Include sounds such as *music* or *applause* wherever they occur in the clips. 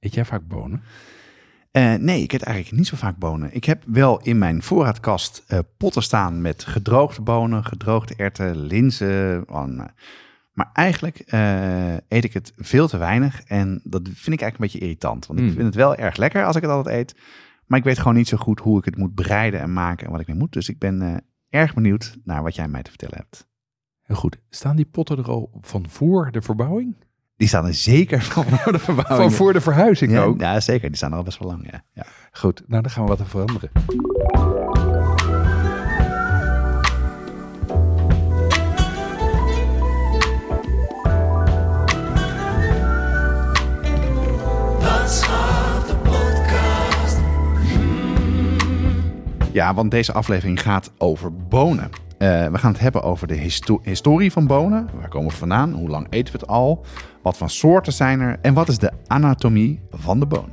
eet jij vaak bonen? Eh, nee, ik eet eigenlijk niet zo vaak bonen. Ik heb wel in mijn voorraadkast eh, potten staan met gedroogde bonen, gedroogde erwten, linzen. oh, nou. maar eigenlijk eh, eet ik het veel te weinig en dat vind ik eigenlijk een beetje irritant. Want ik Hmm. vind het wel erg lekker als ik het altijd eet. Maar ik weet gewoon niet zo goed hoe ik het moet bereiden en maken en wat ik mee moet. Dus ik ben erg benieuwd naar wat jij mij te vertellen hebt. Heel goed. Staan die potten er al van voor de verbouwing? Die staan er zeker van voor de verbouwing. Van voor de verhuizing ja, ook? ja, zeker. Die staan er al best wel lang, ja. ja. Goed, nou dan gaan we wat aan veranderen. Ja, want deze aflevering gaat over bonen. Eh, we gaan het hebben over de histo- historie van bonen. Waar komen we vandaan? Hoe lang eten we het al? Wat voor soorten zijn er? En wat is de anatomie van de boon?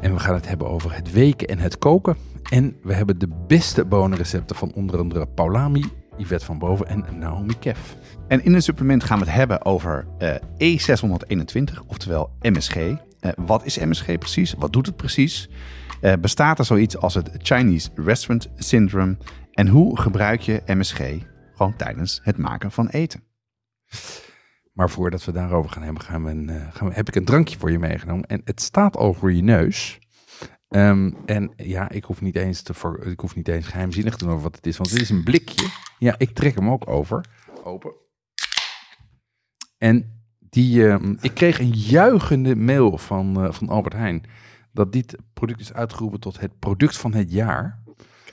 En we gaan het hebben over het weken en het koken. En we hebben de beste bonenrecepten van onder andere Paulami, Yvette van Boven en Naomi Kef. En in het supplement gaan we het hebben over eh, E621, oftewel MSG. Eh, wat is MSG precies? Wat doet het precies? Bestaat er zoiets als het Chinese Restaurant Syndrome? En hoe gebruik je MSG gewoon tijdens het maken van eten? Maar voordat we daarover gaan hebben, gaan we eh, gaan heb ik een drankje voor je meegenomen. En het staat al je neus. Ehm, en ja, ik hoef, niet eens te ik hoef niet eens geheimzinnig te doen wat het is. Want het is een blikje. Ja, ik trek hem ook over. Open. En die, ehm, ik kreeg een juichende mail van, eh, van Albert Heijn. Dat dit product is uitgeroepen tot het product van het jaar.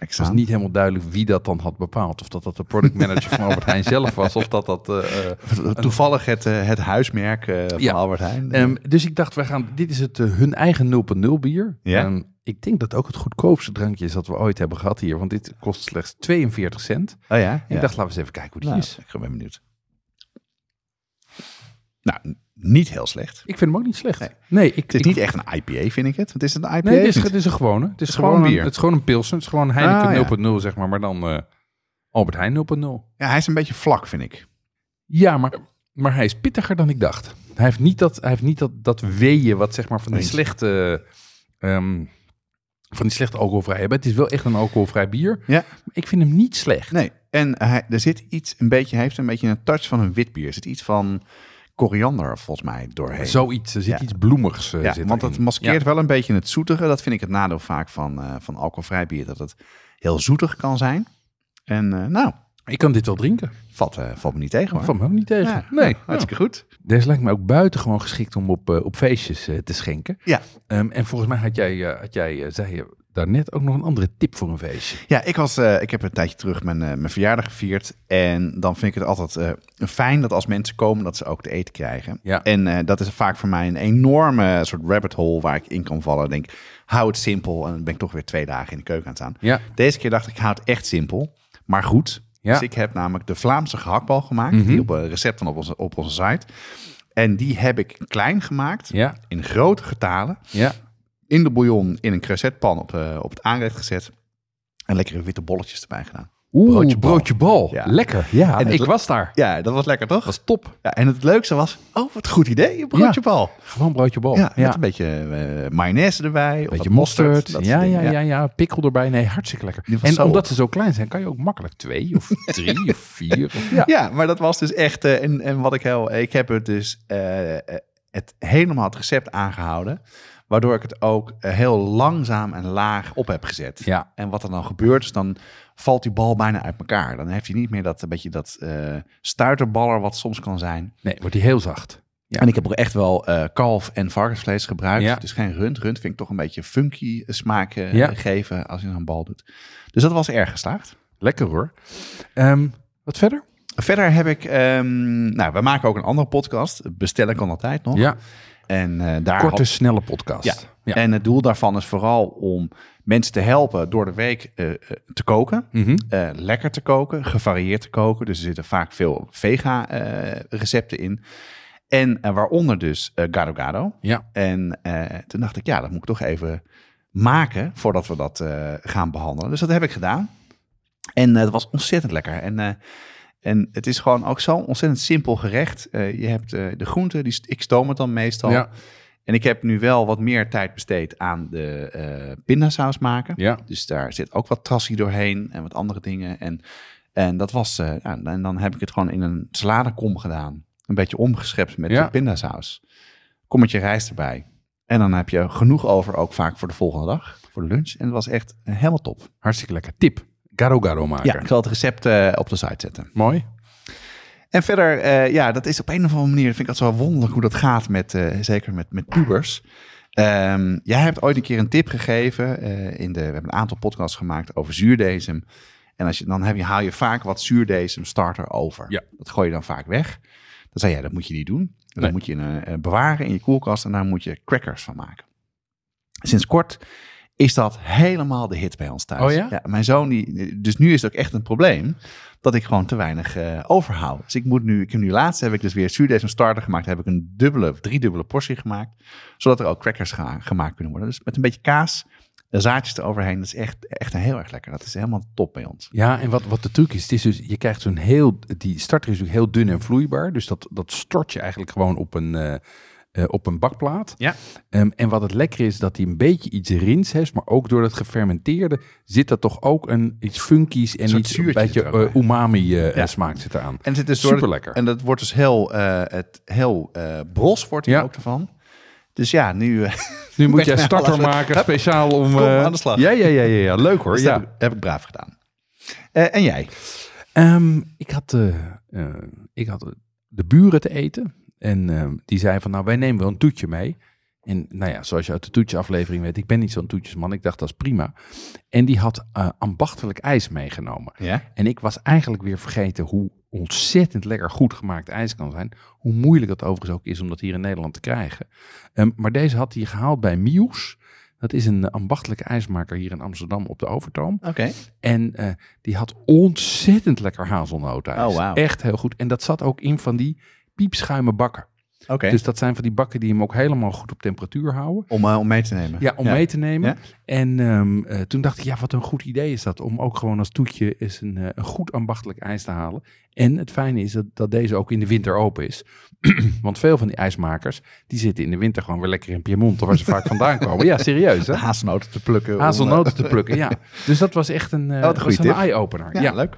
Het was aan. niet helemaal duidelijk wie dat dan had bepaald. Of dat dat de productmanager van Albert Heijn zelf was. Of dat dat... eh, eh, Toevallig het, eh, het huismerk van Ja. Albert Heijn. Ehm, dus ik dacht, wij gaan, dit is het, hun eigen 0.0 bier. Ja. Ehm, ik denk dat ook het goedkoopste drankje is dat we ooit hebben gehad hier. Want dit kost slechts 42 cent. oh ja? En ja. ik dacht, laten we eens even kijken hoe die Nou, is. ik ben benieuwd. Nou, niet heel slecht. Ik vind hem ook niet slecht. Nee. Nee, ik, Het is ik- niet echt een IPA, vind ik het. Het is een IPA. Nee, het is, het is een gewone. Het is, gewoon gewoon, bier. een, het is gewoon een pilsen. Het is gewoon Heineken Ah, ja. 0.0, zeg maar. Maar dan eh, Albert Heijn 0.0. Ja, hij is een beetje vlak, vind ik. Ja, maar, maar hij is pittiger dan ik dacht. Hij heeft niet dat, hij heeft niet dat, dat weeën wat zeg maar van die Eens. slechte... ehm, van die slechte alcoholvrij hebben. Het is wel echt een alcoholvrij bier. Ja. Ik vind hem niet slecht. Nee, en hij, er zit iets, een beetje, hij heeft een beetje een touch van een wit bier. Er zit iets van koriander, volgens mij, doorheen. Zoiets. Er zit Ja. iets bloemigs. eh, ja, zit want erin. het maskeert Ja. wel een beetje het zoetige. Dat vind ik het nadeel vaak van, eh, van alcoholvrij bier. Dat het heel zoetig kan zijn. En eh, nou, Ik kan dit wel drinken. valt, eh, valt me niet tegen hoor. Van me ook niet tegen. Ja, nee. hartstikke goed. Deze lijkt me ook buitengewoon geschikt om op, op feestjes eh, te schenken. Ja. Ehm, en volgens mij had jij, eh, had jij zei je daarnet ook nog een andere tip voor een feestje. Ja, ik, was, eh, ik heb een tijdje terug mijn, eh, mijn verjaardag gevierd. En dan vind ik het altijd eh, fijn dat als mensen komen, dat ze ook te eten krijgen. Ja. En dat is vaak voor mij een enorme soort rabbit hole waar ik in kan vallen. Denk, hou het simpel. En dan ben ik toch weer twee dagen in de keuken aan het staan. Ja. Deze keer dacht ik, ik hou het echt simpel. Maar goed. Ja. Dus ik heb namelijk de Vlaamse gehaktbal gemaakt. Mhm. Die op een recept van op onze, op onze site. En die heb ik klein gemaakt. Ja. In grote getalen. Ja. In de bouillon in een creusetpan op, eh, op het aanrecht gezet. En lekkere witte bolletjes erbij gedaan. Oeh, Broodje broodje bal. Ja. Lekker. Ja, En ik was daar. Ja, dat was lekker toch? Dat was top. Ja, en het leukste was, oh wat een goed idee, een broodje bal. Gewoon broodje bal. Ja, Ja, met een beetje eh, mayonaise erbij. of beetje mosterd. Ja, ja, ja, ja. Pikkel erbij. Nee, hartstikke lekker. En zo omdat ze zo klein zijn, kan je ook makkelijk twee of *laughs* drie of vier. Of, ja. Maar dat was dus echt, eh, en, en wat ik heel, ik heb het dus het helemaal het recept aangehouden. Waardoor ik het ook eh, heel langzaam en laag op heb gezet. Ja. En wat er dan gebeurt, is dan valt die bal bijna uit elkaar. Dan heeft hij niet meer dat een beetje dat eh stuiterballer wat soms kan zijn. Nee, wordt die heel zacht. Ja. En ik heb ook echt wel eh, kalf en varkensvlees gebruikt. Ja. Dus geen rund. Rund vind ik toch een beetje funky smaak Ja. geven als je een bal doet. Dus dat was erg geslaagd. Lekker hoor. Ehm, wat verder? Verder heb ik, ehm, nou, we maken ook een andere podcast. Bestellen kan altijd nog. Ja, En eh, daar korte, had- snelle podcast. Ja, Ja. En het doel daarvan is vooral om mensen te helpen door de week eh, eh, te koken. Mhm. Lekker te koken, gevarieerd te koken. Dus er zitten vaak veel vega-recepten in. En waaronder dus gado gado. Ja. En toen dacht ik, ja, dat moet ik toch even maken voordat we dat gaan behandelen. Dus dat heb ik gedaan. En het was ontzettend lekker. En, en het is gewoon ook zo'n ontzettend simpel gerecht. Eh, je hebt eh, de groenten, die, ik stoom het dan meestal. Ja. En ik heb nu wel wat meer tijd besteed aan de eh pindasaus maken. Ja. Dus daar zit ook wat trassie doorheen en wat andere dingen. En, en dat was, ja, en dan heb ik het gewoon in een saladekom gedaan. Een beetje omgeschept met de pindasaus. Kommetje rijst erbij. En dan heb je genoeg over ook vaak voor de volgende dag, voor de lunch. En het was echt helemaal top. Hartstikke lekker. Tip. Garo garo maken. Ja, ik zal het recept eh, op de site zetten. Mooi. En verder, eh, ja, dat is op een of andere manier, vind ik het zo wonderlijk hoe dat gaat met, eh, zeker met, met pubers. Ehm, jij hebt ooit een keer een tip gegeven. in de, we hebben een aantal podcasts gemaakt over zuurdesem. En als je, dan heb je, haal je vaak wat zuurdesem starter over. Ja. Dat gooi je dan vaak weg. Dan zei jij, dat moet je niet doen. Dat Nee. moet je eh, bewaren in je koelkast en daar moet je crackers van maken. Sinds kort is dat helemaal de hit bij ons thuis. Oh ja? mijn zoon, die, dus nu is het ook echt een probleem dat ik gewoon te weinig eh, overhoud. Dus ik moet nu, ik heb nu laatst heb ik dus weer zuurdesem starter gemaakt. Heb ik een dubbele of driedubbele portie gemaakt, zodat er ook crackers gemaakt kunnen worden. Dus met een beetje kaas, de zaadjes eroverheen, dat is echt, echt heel erg lekker. Dat is helemaal top bij ons. Ja, en wat, wat de truc is, het is dus, je krijgt zo'n heel, die starter is natuurlijk heel dun en vloeibaar. Dus dat, dat stort je eigenlijk gewoon op een, eh, eh, op een bakplaat. Ja. Ehm, en wat het lekker is, dat hij een beetje iets rins heeft, maar ook door het gefermenteerde zit er toch ook een iets funkies en soort iets een beetje eh, umami eh, Ja. smaak zit eraan. En het is dus Super lekker. En dat wordt dus heel, het, heel bros wordt hier Ja. ook ervan. Dus ja, nu *laughs* Nu moet *laughs* jij je starter maken speciaal om. Kom, aan de slag. Ja, ja, ja, ja, ja. leuk hoor. dus Ja. dat heb, ik- heb ik braaf gedaan. En jij? Ehm, ik had, ik had de buren te eten. En ehm, die zei van, nou, wij nemen wel een toetje mee. En nou ja, zoals je uit de toetjeaflevering weet, ik ben niet zo'n toetjesman. Ik dacht, dat is prima. En die had eh, ambachtelijk ijs meegenomen. Ja? En ik was eigenlijk weer vergeten hoe ontzettend lekker goed gemaakt ijs kan zijn. Hoe moeilijk dat overigens ook is om dat hier in Nederland te krijgen. Ehm, maar deze had hij gehaald bij Mius. Dat is een ambachtelijke ijsmaker hier in Amsterdam op de Overtoom. Oké. En eh, die had ontzettend lekker hazelnootijs. Oh, wauw. Echt heel goed. En dat zat ook in van die piepschuime bakken. Oké. Dus dat zijn van die bakken die hem ook helemaal goed op temperatuur houden. Om, eh, om mee te nemen. Ja, om mee te nemen. Ja. En ehm, eh, toen dacht ik, ja, wat een goed idee is dat. Om ook gewoon als toetje eens een, eh, een goed ambachtelijk ijs te halen. En het fijne is dat, dat deze ook in de winter open is. *clears throat* Want veel van die ijsmakers, die zitten in de winter gewoon weer lekker in Piemonte, waar ze vaak vandaan *laughs* komen. Ja, serieus hè? Hazelnoten te plukken. Hazelnoten te plukken, ja. *laughs* Dus dat was echt een, wat een was een eye-opener. Ja, Ja. leuk.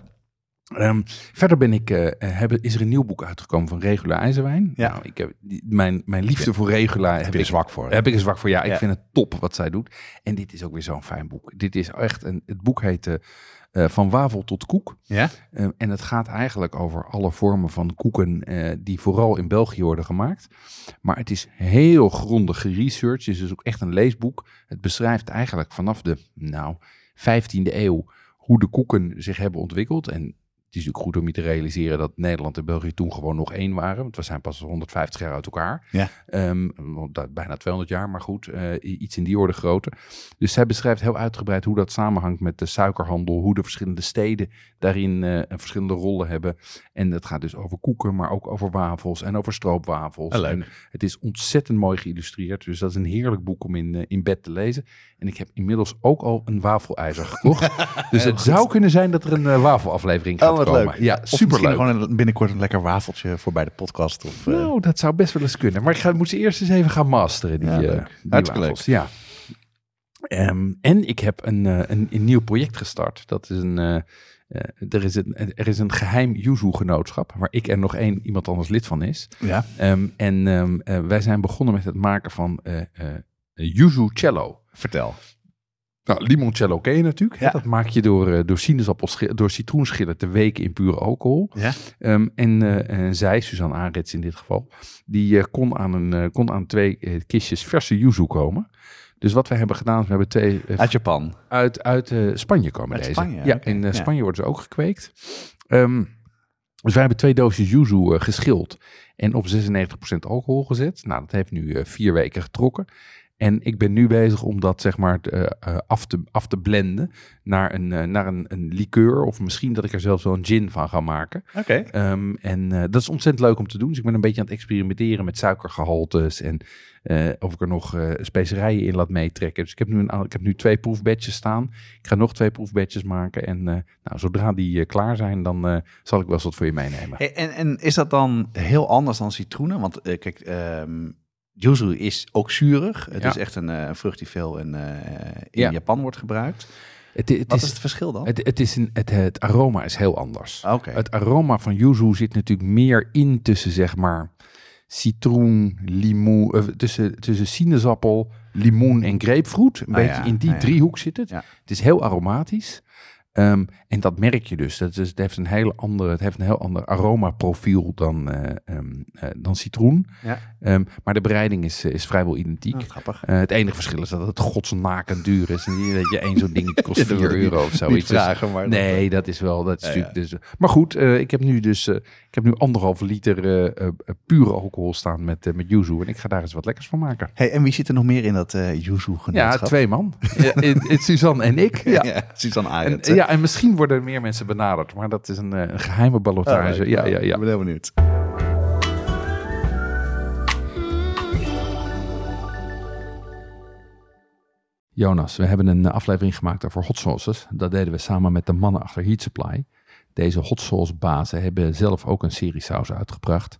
Ehm, verder ben ik, eh, hebben, is er een nieuw boek uitgekomen van Regula IJzerwijn. Ja. Nou, ik heb, die- mijn, mijn liefde voor Regula heb Heb je er ik, zwak voor? heb ik een zwak voor. Ja, ik Ja. vind het top wat zij doet. En dit is ook weer zo'n fijn boek. Dit is echt een, het boek heet eh, eh, Van Wafel tot Koek. Ja? Eh, en het gaat eigenlijk over alle vormen van koeken eh, die vooral in België worden gemaakt. Maar het is heel grondig geresearched. Het is dus ook echt een leesboek. Het beschrijft eigenlijk vanaf de nou, 15e eeuw hoe de koeken zich hebben ontwikkeld. En is natuurlijk goed om je te realiseren dat Nederland en België toen gewoon nog één waren. Want we zijn pas 150 jaar uit elkaar. Ja. Want dat- bijna 200 jaar, maar goed, eh, iets in die orde grootte. Dus zij beschrijft heel uitgebreid hoe dat samenhangt met de suikerhandel. Hoe de verschillende steden daarin een verschillende rollen hebben. En het gaat dus over koeken, maar ook over wafels en over stroopwafels. Ah. En het is ontzettend mooi geïllustreerd. Dus dat is een heerlijk boek om in, eh, in bed te lezen. En ik heb inmiddels ook al een wafelijzer gekocht. *laughs* dus het zou kunnen zijn dat er een eh, wafelaflevering gaat Oh, wat komen. leuk. Ja, super misschien leuk. gewoon een- binnenkort een lekker wafeltje voor bij de podcast. Of, eh, Nou, dat zou best wel eens kunnen. Maar ik ga, moet ze eerst eens even gaan masteren, die, Ja, eh, leuk. die Hartstikke wafels. Ja. Ehm, en ik heb een, een, een nieuw project gestart. Dat is een, er, is een, er is een geheim Yuzu-genootschap, waar ik en nog één iemand anders lid van is. ja. Ehm, en ehm, eh, wij zijn begonnen met het maken van Yuzu Cello. Vertel. Nou, limoncello ken je natuurlijk. hè? Ja. Dat maak je door, eh, door sinaasappelschillen, door citroenschillen te weken in pure alcohol. Ja. Ehm, en eh, eh, zij, Suzanne Arets in dit geval, die eh, kon, aan een, kon aan twee kistjes verse yuzu komen. Dus wat we hebben gedaan, we hebben twee Uit Japan. uit, uit Spanje komen Uit deze. Spanje, ja, in eh, ja. Spanje worden ze ook gekweekt. Ehm, dus wij hebben twee doosjes yuzu geschild en op 96% alcohol gezet. Nou, dat heeft nu vier weken getrokken. En ik ben nu bezig om dat zeg maar eh, eh, af, te, af te blenden naar, een, eh, naar een, een liqueur. Of misschien dat ik er zelfs wel een gin van ga maken. Oké. Ehm, en dat is ontzettend leuk om te doen. Dus ik ben een beetje aan het experimenteren met suikergehaltes. En of ik er nog eh, specerijen in laat meetrekken. Dus ik heb, nu een, ik heb nu twee proefbadges staan. Ik ga nog twee proefbadges maken. En nou, zodra die klaar zijn, dan zal ik wel eens wat voor je meenemen. En, en is dat dan heel anders dan citroenen? Want kijk, ehm yuzu is ook zuurig. Het Ja. is echt een eh, vrucht die veel in, eh, in Ja. Japan wordt gebruikt. Het, het, Wat is, is het verschil dan? het, het, is een, het, aroma is heel anders. Oké. Het aroma van yuzu zit natuurlijk meer in tussen zeg maar citroen, limoen, eh, tussen, tussen sinaasappel, limoen en grapefruit. Een Ah, beetje ja, in die ah, driehoek zit het. Het is heel aromatisch. Ehm, en dat merk je dus. Dat is, het, heeft een hele andere, het heeft een heel ander aromaprofiel dan, eh, ehm, eh, dan citroen. Ja. Ehm, maar de bereiding is, eh, is vrijwel identiek. Oh, grappig. Het enige verschil is dat het godsnakend duur is. En dat je één zo'n dingetje *laughs* kost Ja, dat 4 wil ik niet- euro of zoiets. Dus- vragen, maar... Nee, dat is wel. Dat is Ja, ja. natuurlijk. Dus, maar goed, ik heb nu dus ik heb nu anderhalve liter pure alcohol staan met, met yuzu. En ik ga daar eens wat lekkers van maken. Hey, en wie zit er nog meer in dat eh yuzu Ja, twee man. *laughs* ja, in, in Suzanne en ik. Ja. Ja, Suzanne En, Arend. Ja, en misschien worden er meer mensen benaderd. Maar dat is een, eh, een geheime ballotage. Ja, ja, Ik ja. ben heel benieuwd. Jonas, we hebben een aflevering gemaakt over hot sauces. Dat deden we samen met de mannen achter Heat Supply. Deze hot sauce bazen hebben zelf ook een serie sausen uitgebracht.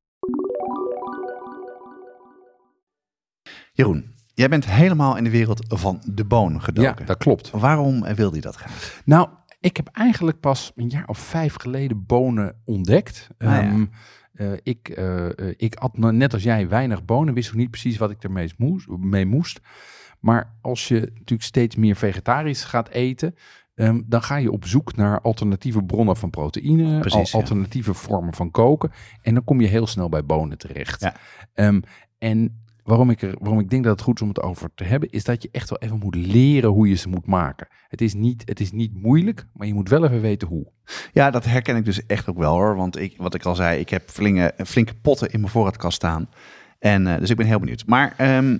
Jeroen, jij bent helemaal in de wereld van de boon Ja, gedoken. dat klopt. Waarom wilde je dat graag? Nou, ik heb eigenlijk pas een jaar of vijf geleden bonen ontdekt. Ah, ja. Ehm, eh, ik, eh, ik at net als jij weinig bonen, wist ook niet precies wat ik ermee moest. Mee moest. Maar als je natuurlijk steeds meer vegetarisch gaat eten, ehm, dan ga je op zoek naar alternatieve bronnen van proteïne, Precies, ja. alternatieve vormen van koken. En dan kom je heel snel bij bonen terecht. Ja. Ehm, en waarom ik, er, waarom ik denk dat het goed is om het over te hebben, is dat je echt wel even moet leren hoe je ze moet maken. Het is niet, het is niet moeilijk, maar je moet wel even weten hoe. Ja, dat herken ik dus echt ook wel hoor. Want ik, wat ik al zei, ik heb flinke, flinke potten in mijn voorraadkast staan. En, eh, dus ik ben heel benieuwd. Maar ehm,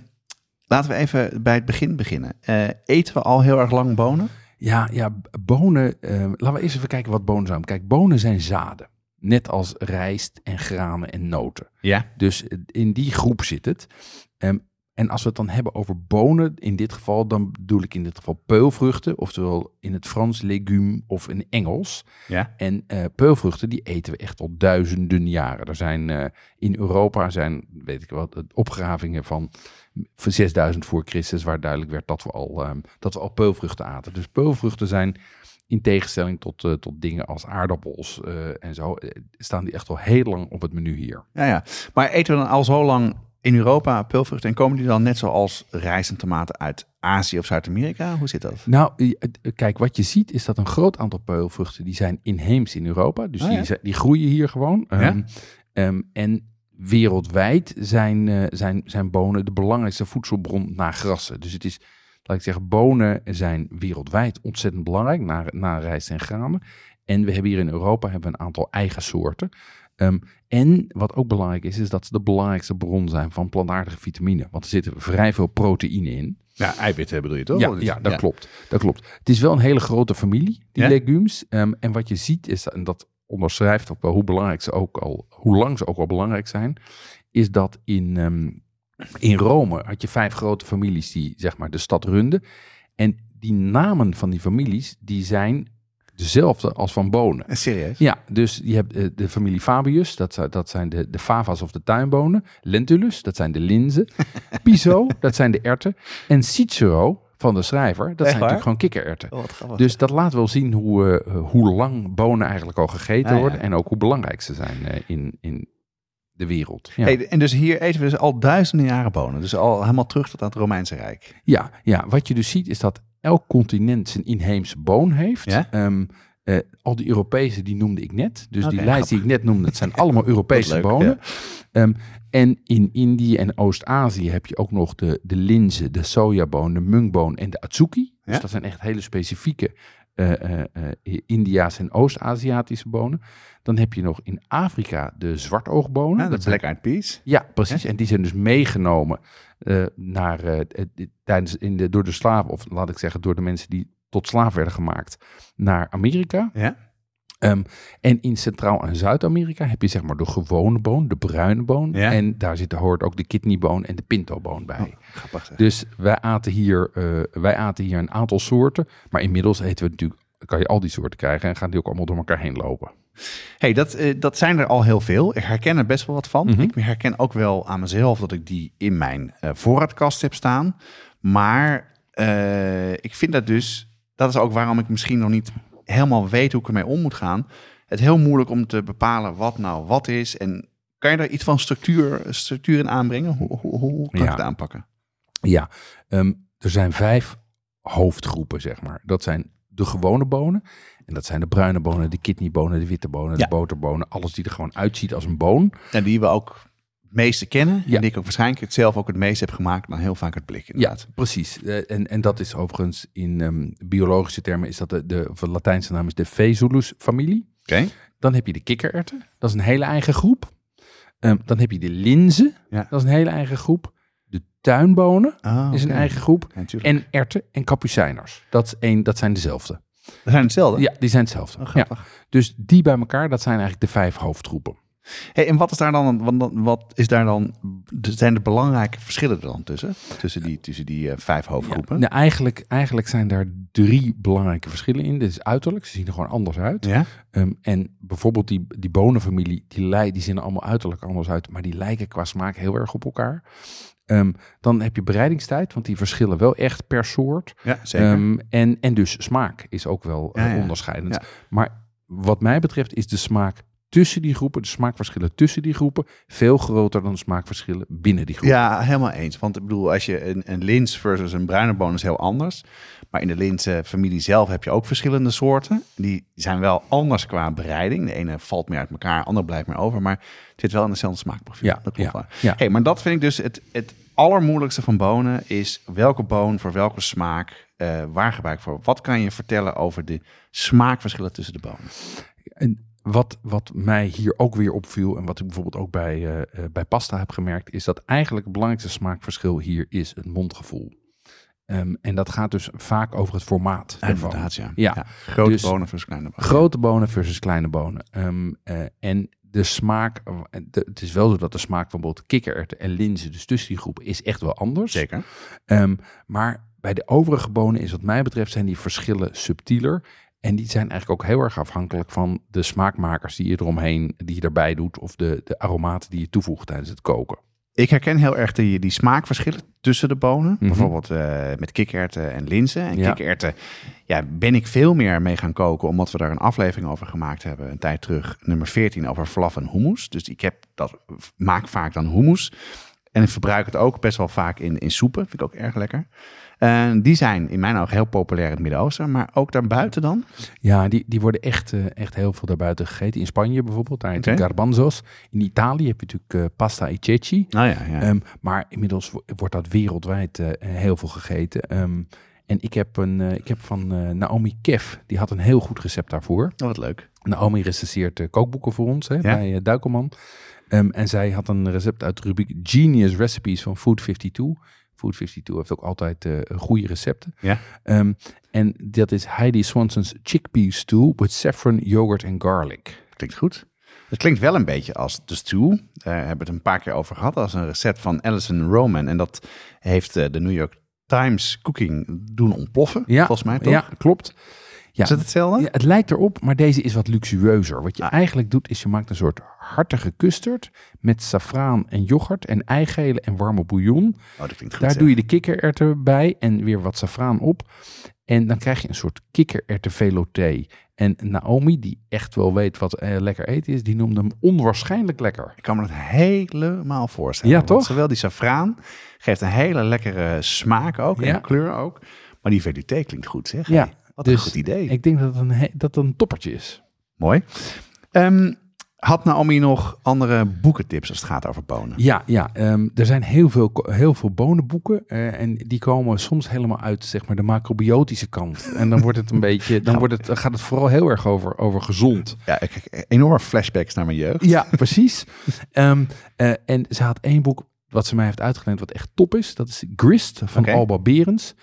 laten we even bij het begin beginnen. Eh, eten we al heel erg lang bonen? Ja, ja, bonen. eh, laten we eerst even kijken wat bonen zijn. Kijk, bonen zijn zaden. Net als rijst en granen en noten. Ja. Dus in die groep zit het. Ehm, en als we het dan hebben over bonen, in dit geval, dan bedoel ik in dit geval peulvruchten, oftewel in het Frans legume of in Engels. Ja. En eh, peulvruchten, die eten we echt al duizenden jaren. Er zijn eh, in Europa zijn, weet ik wat, opgravingen van voor 6000 voor Christus, waar duidelijk werd dat we al, ehm, dat we al peulvruchten aten. Dus peulvruchten zijn in tegenstelling tot, eh, tot dingen als aardappels eh, en zo, eh, staan die echt al heel lang op het menu hier. Ja, ja. Maar eten we dan al zo lang in Europa peulvruchten en komen die dan net zoals rijst en tomaten uit Azië of Zuid-Amerika? Hoe zit dat? Nou, kijk, wat je ziet is dat een groot aantal peulvruchten die zijn inheems in Europa. Dus Ah, die, ja. die groeien hier gewoon. Ja. Ehm, ehm, en wereldwijd zijn, zijn, zijn bonen de belangrijkste voedselbron na grassen. Dus het is, laat ik zeggen, bonen zijn wereldwijd ontzettend belangrijk, na, na rijst en granen. En we hebben hier in Europa hebben we een aantal eigen soorten. Ehm, en wat ook belangrijk is, is dat ze de belangrijkste bron zijn van plantaardige vitamine. Want er zit vrij veel proteïne in. Ja, eiwitten bedoel je toch? Ja, ja, dat klopt. Dat klopt. Het is wel een hele grote familie, die Ja? legumes. Ehm, en wat je ziet is, en dat onderschrijft ook wel hoe belangrijk ze ook al, hoe lang ze ook al belangrijk zijn, is dat in, ehm, in Rome had je vijf grote families die zeg maar de stad runden. En die namen van die families, die zijn dezelfde als van bonen. Serieus? Ja, dus je hebt eh, de familie Fabius, dat, zijn- dat zijn de, de fava's of de tuinbonen. Lentulus, dat zijn de linzen. *laughs* Piso, dat zijn de erten. En Cicero, van de schrijver, dat zijn waar? natuurlijk gewoon kikkererwten. Oh. Dus dat laat wel zien hoe, eh, hoe lang bonen eigenlijk al gegeten Ah, ja. worden. En ook hoe belangrijk ze zijn eh, in, in de wereld. Ja. Hey, en dus hier eten we dus al duizenden jaren bonen. Dus al helemaal terug tot aan het Romeinse Rijk. Ja, ja, wat je dus ziet is dat elk continent zijn inheemse boon heeft. Ja? Ehm, eh, al die Europese, die noemde ik net. Dus die lijst die ik net noemde, dat zijn *laughs* allemaal Europese leuk, bonen. Ehm, en in Indië en Oost-Azië heb je ook nog de, de linzen, de sojaboon, de mungboon en de atsuki. Dus Ja? dat zijn echt hele specifieke eh eh eh, India's en Oost-Aziatische bonen. Dan heb je nog in Afrika de zwartoogbonen. Ja, de Dat Black Eyed Peas. ja, precies. En die zijn dus meegenomen eh, naar, eh, tijdens in de, door de slaven, of laat ik zeggen, door de mensen die tot slaaf werden gemaakt, naar Amerika. Ja? Ehm, en in Centraal- en Zuid-Amerika heb je zeg maar de gewone boon, de bruine boon. Ja. En daar zit, hoort ook de kidneyboon en de pintoboon bij. Oh, grappig zeg. Dus wij aten, hier, eh, wij aten hier een aantal soorten. Maar inmiddels eten we natuurlijk, kan je al die soorten krijgen en gaan die ook allemaal door elkaar heen lopen. Hey, dat, eh, dat zijn er al heel veel. Ik herken er best wel wat van. Mhm. Ik herken ook wel aan mezelf dat ik die in mijn eh, voorraadkast heb staan. Maar eh, ik vind dat dus, dat is ook waarom ik misschien nog niet helemaal weet hoe ik ermee om moet gaan. Het heel moeilijk om te bepalen wat nou wat is. En kan je daar iets van structuur, structuur in aanbrengen? Hoe, hoe, hoe kan Ja. ik het aanpakken? Ja, ehm, er zijn vijf hoofdgroepen, zeg maar. Dat zijn de gewone bonen. En dat zijn de bruine bonen, de kidneybonen, de witte bonen, Ja. de boterbonen. Alles die er gewoon uitziet als een boon. En die we ook het meeste kennen. Ja. En die ik ook waarschijnlijk het zelf ook het meest heb gemaakt. Dan heel vaak het blik inderdaad. Ja, precies. Eh, en, en dat is overigens in ehm, biologische termen, is dat de, de, Latijnse naam is de Vezulus familie. Oké? Dan heb je de kikkererwten. Dat is een hele eigen groep. Ehm, dan heb je de linzen. Ja. Dat is een hele eigen groep. De tuinbonen Ah, is een eigen groep. Ja. En erten en kapucijners. Dat, is één, dat zijn dezelfde. We zijn hetzelfde. Ja, die zijn hetzelfde. Oh, ja. Dus die bij elkaar, dat zijn eigenlijk de vijf hoofdgroepen. Hey, en wat is daar dan, wat, is daar dan, zijn de belangrijke verschillen er dan tussen? Tussen die, tussen die eh, vijf hoofdgroepen? Ja, nou, eigenlijk, eigenlijk zijn daar drie belangrijke verschillen in. Dit is uiterlijk, ze zien er gewoon anders uit. Ja? Ehm, en bijvoorbeeld die, die bonenfamilie, die, lij- die zien er allemaal uiterlijk anders uit, maar die lijken qua smaak heel erg op elkaar. Ehm, dan heb je bereidingstijd, want die verschillen wel echt per soort. Ja, zeker. Ehm, en, en dus smaak is ook wel eh, Ja, ja. onderscheidend. Ja. Maar wat mij betreft is de smaak tussen die groepen, de smaakverschillen tussen die groepen, veel groter dan de smaakverschillen binnen die groepen. ja, helemaal eens. Want ik bedoel, als je een, een lins versus een bruine boon is heel anders. Maar in de linsfamilie zelf heb je ook verschillende soorten. Die zijn wel anders qua bereiding. De ene valt meer uit elkaar, de andere blijft meer over. Maar het zit wel in dezelfde smaakprofiel. Ja, dat klopt ja, wel. ja. Hey, maar dat vind ik dus het, het allermoeilijkste van bonen is welke boon voor welke smaak eh, waar gebruik ik voor. Wat kan je vertellen over de smaakverschillen tussen de bonen? En wat, wat mij hier ook weer opviel, en wat ik bijvoorbeeld ook bij, eh, eh, bij pasta heb gemerkt, is dat eigenlijk het belangrijkste smaakverschil hier is het mondgevoel. Ehm, en dat gaat dus vaak over het formaat. Inderdaad, ja. Ja. Grote Dus- bonen versus kleine bonen. Grote bonen versus kleine bonen. Eh, en de smaak, eh, de- het is wel zo dat de smaak van bijvoorbeeld kikkererwten en linzen, dus tussen die groepen, is echt wel anders. Zeker. Ehm, maar bij de overige bonen is wat mij betreft zijn die verschillen subtieler. En die zijn eigenlijk ook heel erg afhankelijk van de smaakmakers die je eromheen, die je erbij doet. Of de, de aromaten die je toevoegt tijdens het koken. Ik herken heel erg die, die smaakverschillen tussen de bonen. Mhm. Bijvoorbeeld eh, met kikkererwten en linzen. En Ja. kikkererwten ja, ben ik veel meer mee gaan koken... omdat we daar een aflevering over gemaakt hebben... een tijd terug, nummer 14, over flaf en hummus. Dus ik heb dat, maak vaak dan hummus. En ik verbruik het ook best wel vaak in, in soepen. Vind ik ook erg lekker. En die zijn in mijn ogen heel populair in het Midden-Oosten. Maar ook daarbuiten dan? Ja, die, die worden echt, eh, echt heel veel daarbuiten gegeten. In Spanje bijvoorbeeld, daar heet Oké. garbanzos. In Italië heb je natuurlijk eh, pasta e ceci. Nou ja, ja. Ehm, maar inmiddels wo- wordt dat wereldwijd heel veel gegeten. Ehm, en ik heb, een, ik heb van Naomi Kef, die had een heel goed recept daarvoor. Oh, wat leuk. Naomi recenseert kookboeken voor ons hè, bij Duikelman. Ehm, en zij had een recept uit de rubriek Genius Recipes van Food 52. Food 52 heeft ook altijd eh, goede recepten. Ja. Ehm, en dat is Heidi Swanson's chickpea stew with saffron, yogurt en garlic. Klinkt goed. Het klinkt wel een beetje als de stew. Daar hebben we het een paar keer over gehad. Dat is een recept van Alison Roman. En dat heeft eh, de New York Times Cooking doen ontploffen. Ja, volgens mij toch? Ja, klopt. Ja, Is het hetzelfde? Ja, het lijkt erop, maar deze is wat luxueuzer. Wat je Ah. eigenlijk doet, is je maakt een soort hartige custard met saffraan en yoghurt en eigelen en warme bouillon. Oh, dat klinkt goed. Daar zeg. doe je de kikkererwten bij en weer wat saffraan op. En dan krijg je een soort kikkererwtenvelouté. En Naomi, die echt wel weet wat eh, lekker eten is, die noemde hem onwaarschijnlijk lekker. Ik kan me dat helemaal voorstellen. Ja, toch? Zowel die safraan geeft een hele lekkere smaak ook. Ja. En kleur ook. Maar die velouté klinkt goed, zeg. Ja, Wat een dus goed idee. Ik denk dat het een, dat het een toppertje is. Mooi. Ehm, had Naomi nog andere boekentips als het gaat over bonen? Ja, ja ehm, er zijn heel veel, heel veel bonenboeken. eh, en die komen soms helemaal uit zeg maar, de macrobiotische kant. En dan wordt het een *laughs* beetje, dan, wordt het, dan gaat het vooral heel erg over, over gezond. Ja, ik krijg enorme flashbacks naar mijn jeugd. Ja, precies. *laughs* Ehm, eh, en ze had één boek wat ze mij heeft uitgeleend wat echt top is. Dat is Grist van. Alba Berends.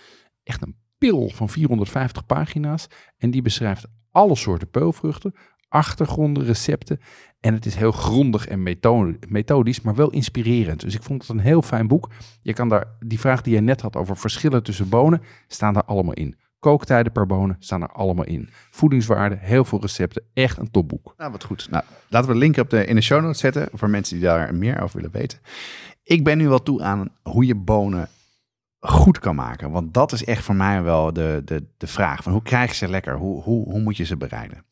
Echt een pil van 450 pagina's. En die beschrijft alle soorten peulvruchten, achtergronden, recepten. En het is heel grondig en metho- methodisch, maar wel inspirerend. Dus ik vond het een heel fijn boek. Je kan daar, die vraag die je net had over verschillen tussen bonen, staan daar allemaal in. Kooktijden per bonen staan er allemaal in. Voedingswaarde, heel veel recepten. Echt een topboek. Nou, wat goed. Nou, laten we de link op de, in de show notes zetten voor mensen die daar meer over willen weten. Ik ben nu wel toe aan hoe je bonen goed kan maken. Want dat is echt voor mij wel de, de, de vraag. Van hoe krijg je ze lekker? Hoe, hoe, hoe moet je ze bereiden?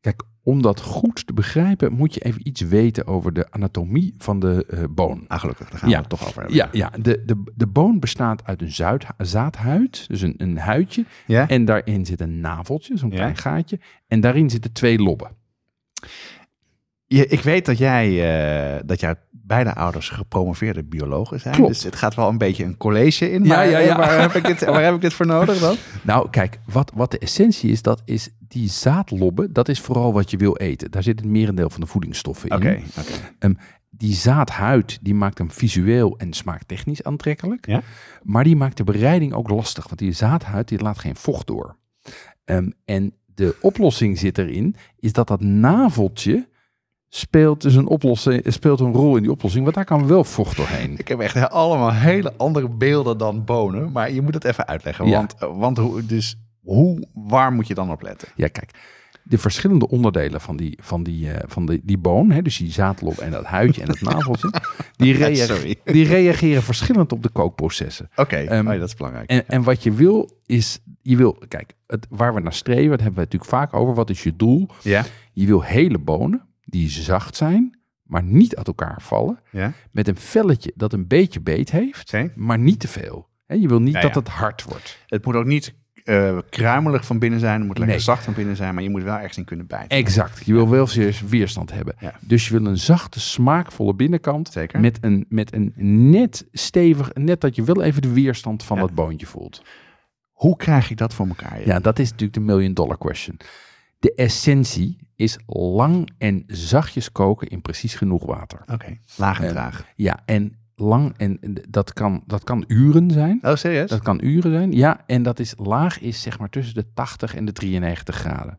Kijk, om dat goed te begrijpen, moet je even iets weten over de anatomie van de eh, boon. Ah, gelukkig, daar gaan Ja. we het toch over hebben. Ja, ja de, de, de boon bestaat uit een zuid, zaadhuid, dus een, een huidje. Ja? En daarin zit een naveltje, zo'n Ja. klein gaatje. En daarin zitten twee lobben. Je, ik weet dat jij, eh, dat jouw beide ouders gepromoveerde biologen zijn. Klopt. Dus het gaat wel een beetje een college in. Ja, Maar, ja, ja. eh, Waar, *laughs* heb ik dit, waar heb ik dit voor nodig dan? Nou, kijk, wat, wat de essentie is, dat is die zaadlobben, dat is vooral wat je wil eten. Daar zit het merendeel van de voedingsstoffen in. Oké, oké. Die zaadhuid, die maakt hem visueel en smaaktechnisch aantrekkelijk. Ja? Maar die maakt de bereiding ook lastig, want die zaadhuid die laat geen vocht door. Ehm, en de oplossing zit erin, is dat dat naveltje speelt dus een, oplossing, speelt een rol in die oplossing, want daar kan wel vocht doorheen. Ik heb echt allemaal hele andere beelden dan bonen. Maar je moet het even uitleggen. Ja. Want, eh, want hoe, dus hoe, waar moet je dan op letten? Ja, kijk, de verschillende onderdelen van die, van die, eh, van die, die boon, hè, dus die zaadlop en dat huidje en dat naveltje, *laughs* die, rea- Sorry. die reageren verschillend op de kookprocessen. Oké, Ehm, oh dat is belangrijk. En, en wat je wil is, je wil, kijk, het, waar we naar streven, dat hebben we het natuurlijk vaak over, wat is je doel? ja, Je wil hele bonen die zacht zijn, maar niet uit elkaar vallen, ja. met een velletje dat een beetje beet heeft, maar niet te veel. Hè, je wil niet Ja, dat het hard wordt. Het moet ook niet eh, kruimelig van binnen zijn. Het moet lekker Nee. zacht van binnen zijn. Maar je moet wel ergens in kunnen bijten. Exact. Je wil wel weerstand hebben. Ja. Dus je wil een zachte, smaakvolle binnenkant. Zeker. Met een, met een net stevig, net dat je wel even de weerstand van Ja. dat boontje voelt. Hoe krijg ik dat voor elkaar? Ja, dat is natuurlijk de million dollar question. De essentie is lang en zachtjes koken in precies genoeg water. Oké, laag en traag. Ja, en lang en dat kan, dat kan uren zijn. Oh, serieus? Dat kan uren zijn. Ja, en dat is laag is zeg maar tussen de 80 en de 93 graden.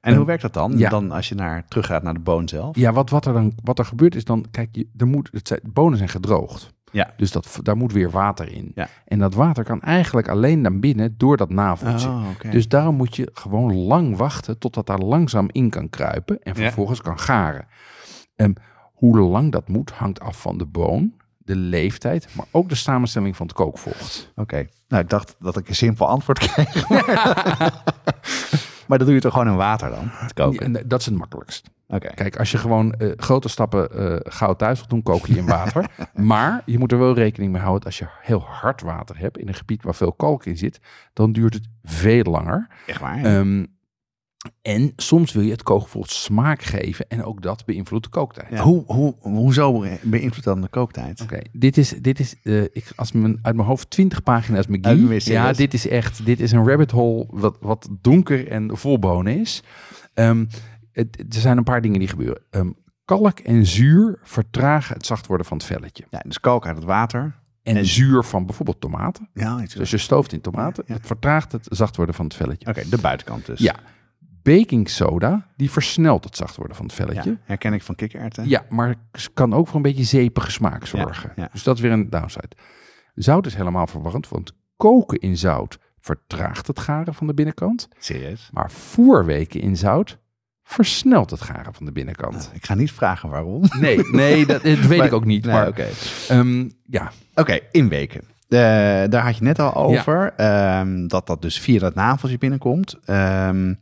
en hoe werkt dat dan? ja. Dan als je naar, teruggaat naar de boon zelf? Ja, wat, wat, er dan, wat er gebeurt is dan, kijk, je, er moet, het zijn, de bonen zijn gedroogd. Ja. Dus dat, daar moet weer water in. Ja. En dat water kan eigenlijk alleen naar binnen door dat naveltje. Oh. Dus daarom moet je gewoon lang wachten totdat daar langzaam in kan kruipen en Ja. vervolgens kan garen. Ehm, hoe lang dat moet hangt af van de boon, de leeftijd, maar ook de samenstelling van het kookvocht. Oké. Nou, ik dacht dat ik een simpel antwoord kreeg. *laughs* maar dat doe je toch gewoon in water dan? Het koken? Ja, dat is het makkelijkst. Kijk, als je gewoon eh, grote stappen eh goud thuis wilt doen, kook je in water. *laughs* maar je moet er wel rekening mee houden, als je heel hard water hebt in een gebied waar veel kalk in zit, dan duurt het veel langer. Echt waar? Ehm, en soms wil je het kookvocht smaak geven en ook dat beïnvloedt de kooktijd. Ja. Hoe, hoe, hoezo beïnvloedt dan de kooktijd? Oké, dit is, dit is uh, ik, als mijn, uit mijn hoofd 20 pagina's McGee. Ja, dit is echt, dit is een rabbit hole wat, wat donker en vol bonen is. Um, het, er zijn een paar dingen die gebeuren. Um, kalk en zuur vertragen het zacht worden van het velletje. Ja, dus kalk uit het water. En, En- zuur van bijvoorbeeld tomaten. Ja, Dus als je stooft in tomaten, Ja, ja. het vertraagt het zacht worden van het velletje. Oké, de buitenkant dus. Ja. Baking soda, die versnelt het zacht worden van het velletje. Ja, herken ik van kikkererwten. Ja, maar kan ook voor een beetje zeepige smaak zorgen. ja. Dus dat is weer een downside. Zout is helemaal verwarrend, want koken in zout vertraagt het garen van de binnenkant. Serieus? Maar voorweken in zout versnelt het garen van de binnenkant. Ik ga niet vragen waarom. Nee, nee dat, dat weet Maar- ik ook niet. Nee, maar oké. ehm, ja, Oké, inweken. Eh, daar had je net al over. ehm, dat dat dus via dat naveltje binnenkomt. Ehm,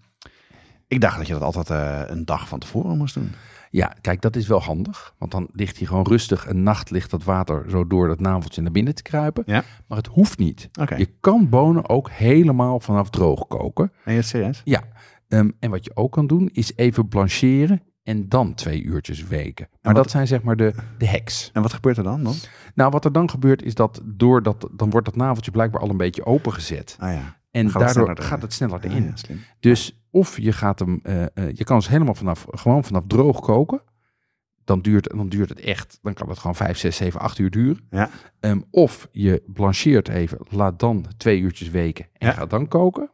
ik dacht dat je dat altijd eh, een dag van tevoren moest doen. Ja, kijk, dat is wel handig. Want dan ligt hij gewoon rustig een nacht ligt dat water zo door dat naveltje naar binnen te kruipen. Ja. Maar het hoeft niet. Je kan bonen ook helemaal vanaf droog koken. Ben je serieus? Ja. Ehm, en wat je ook kan doen, is even blancheren en dan twee uurtjes weken. Maar wat- dat zijn zeg maar de, de hacks. En wat gebeurt er dan? dan? Nou, wat er dan gebeurt is dat door dat, dan wordt dat naveltje blijkbaar al een beetje opengezet. Ah ja. En Gaat daardoor gaat het sneller Ja, erin. ja, slim. Dus of je gaat hem, eh, eh, je kan ze helemaal vanaf, gewoon vanaf droog koken. Dan duurt, dan duurt het echt, dan kan het gewoon 5, 6, 7, 8 uur duren. Ja. Ehm, of je blancheert even, laat dan twee uurtjes weken en Ja. gaat dan koken.